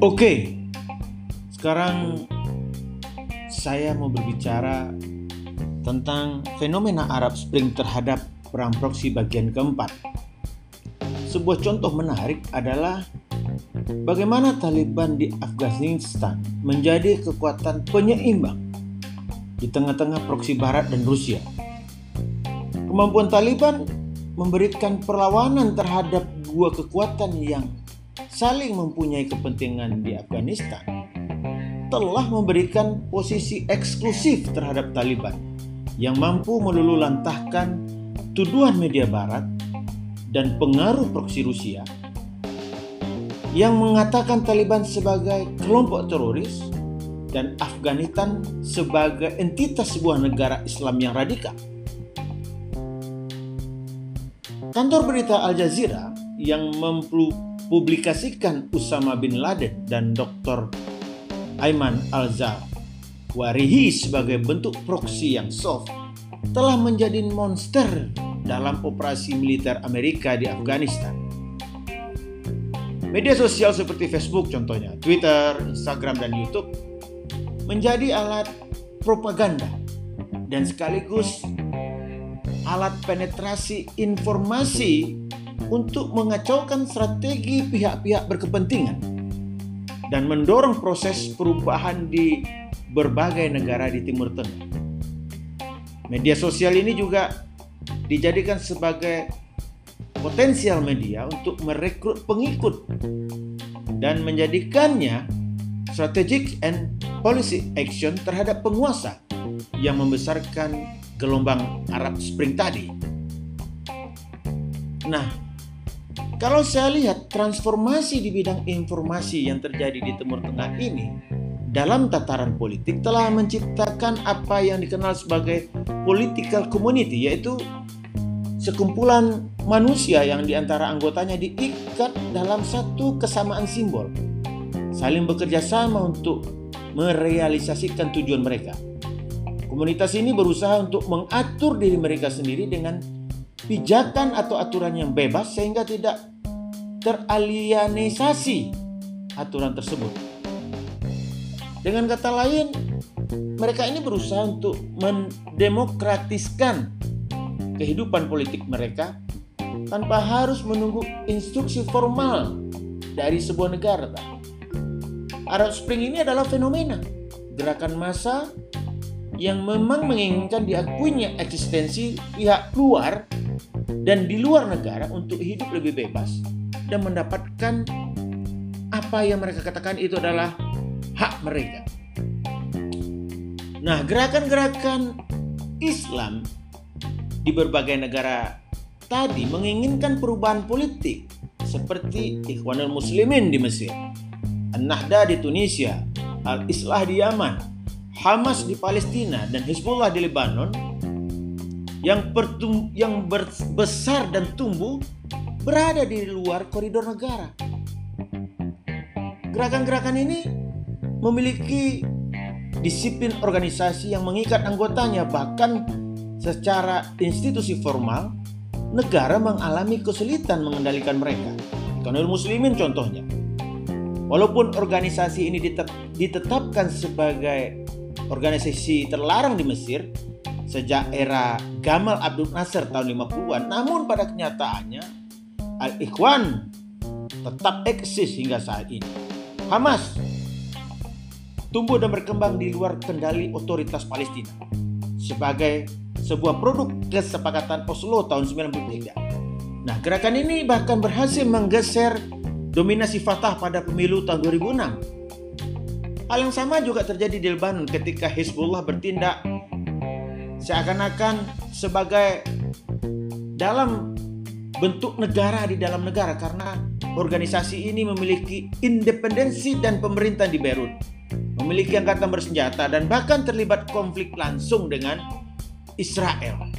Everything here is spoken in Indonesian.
Oke, sekarang saya mau berbicara tentang fenomena Arab Spring terhadap perang proksi bagian keempat. Sebuah contoh menarik adalah bagaimana Taliban di Afghanistan menjadi kekuatan penyeimbang di tengah-tengah proksi Barat dan Rusia. Kemampuan Taliban memberikan perlawanan terhadap dua kekuatan yang saling mempunyai kepentingan di Afghanistan telah memberikan posisi eksklusif terhadap Taliban yang mampu melululantahkan tuduhan media barat dan pengaruh proksi Rusia yang mengatakan Taliban sebagai kelompok teroris dan Afghanistan sebagai entitas sebuah negara Islam yang radikal. Kantor berita Al Jazeera yang mempublikasikan Usama bin Laden dan Dr. Ayman Al-Zawahiri sebagai bentuk proksi yang soft telah menjadi monster dalam operasi militer Amerika di Afghanistan. Media sosial seperti Facebook contohnya, Twitter, Instagram, dan YouTube menjadi alat propaganda dan sekaligus alat penetrasi informasi untuk mengacaukan strategi pihak-pihak berkepentingan dan mendorong proses perubahan di berbagai negara di Timur Tengah. Media sosial ini juga dijadikan sebagai potensial media untuk merekrut pengikut dan menjadikannya strategic and policy action terhadap penguasa yang membesarkan gelombang Arab Spring tadi. Nah, kalau saya lihat transformasi di bidang informasi yang terjadi di Timur Tengah ini dalam tataran politik telah menciptakan apa yang dikenal sebagai political community yaitu sekumpulan manusia yang di antara anggotanya diikat dalam satu kesamaan simbol saling bekerja sama untuk merealisasikan tujuan mereka. Komunitas ini berusaha untuk mengatur diri mereka sendiri dengan pijakan atau aturan yang bebas sehingga tidak teralienisasi aturan tersebut. Dengan kata lain, mereka ini berusaha untuk mendemokratiskan kehidupan politik mereka tanpa harus menunggu instruksi formal dari sebuah negara. Arab Spring ini adalah fenomena gerakan massa yang memang menginginkan diakuinya eksistensi pihak luar dan di luar negara untuk hidup lebih bebas dan mendapatkan apa yang mereka katakan itu adalah hak mereka. Nah, gerakan-gerakan Islam di berbagai negara tadi menginginkan perubahan politik seperti Ikhwanul Muslimin di Mesir, An-Nahda di Tunisia, Al-Islah di Yaman, Hamas di Palestina dan Hezbollah di Lebanon yang, yang besar dan tumbuh berada di luar koridor negara. Gerakan-gerakan ini memiliki disiplin organisasi yang mengikat anggotanya bahkan secara institusi formal negara mengalami kesulitan mengendalikan mereka. Kanul Muslimin contohnya. Walaupun organisasi ini ditetapkan sebagai organisasi terlarang di Mesir sejak era Gamal Abdul Nasser tahun 50-an. Namun pada kenyataannya Al-Ikhwan tetap eksis hingga saat ini. Hamas tumbuh dan berkembang di luar kendali otoritas Palestina sebagai sebuah produk kesepakatan Oslo tahun 93. Nah, gerakan ini bahkan berhasil menggeser dominasi Fatah pada pemilu tahun 2006 Hal yang sama juga terjadi di Lebanon ketika Hezbollah bertindak seakan-akan sebagai dalam bentuk negara di dalam negara karena organisasi ini memiliki independensi dan pemerintah di Beirut, memiliki angkatan bersenjata dan bahkan terlibat konflik langsung dengan Israel.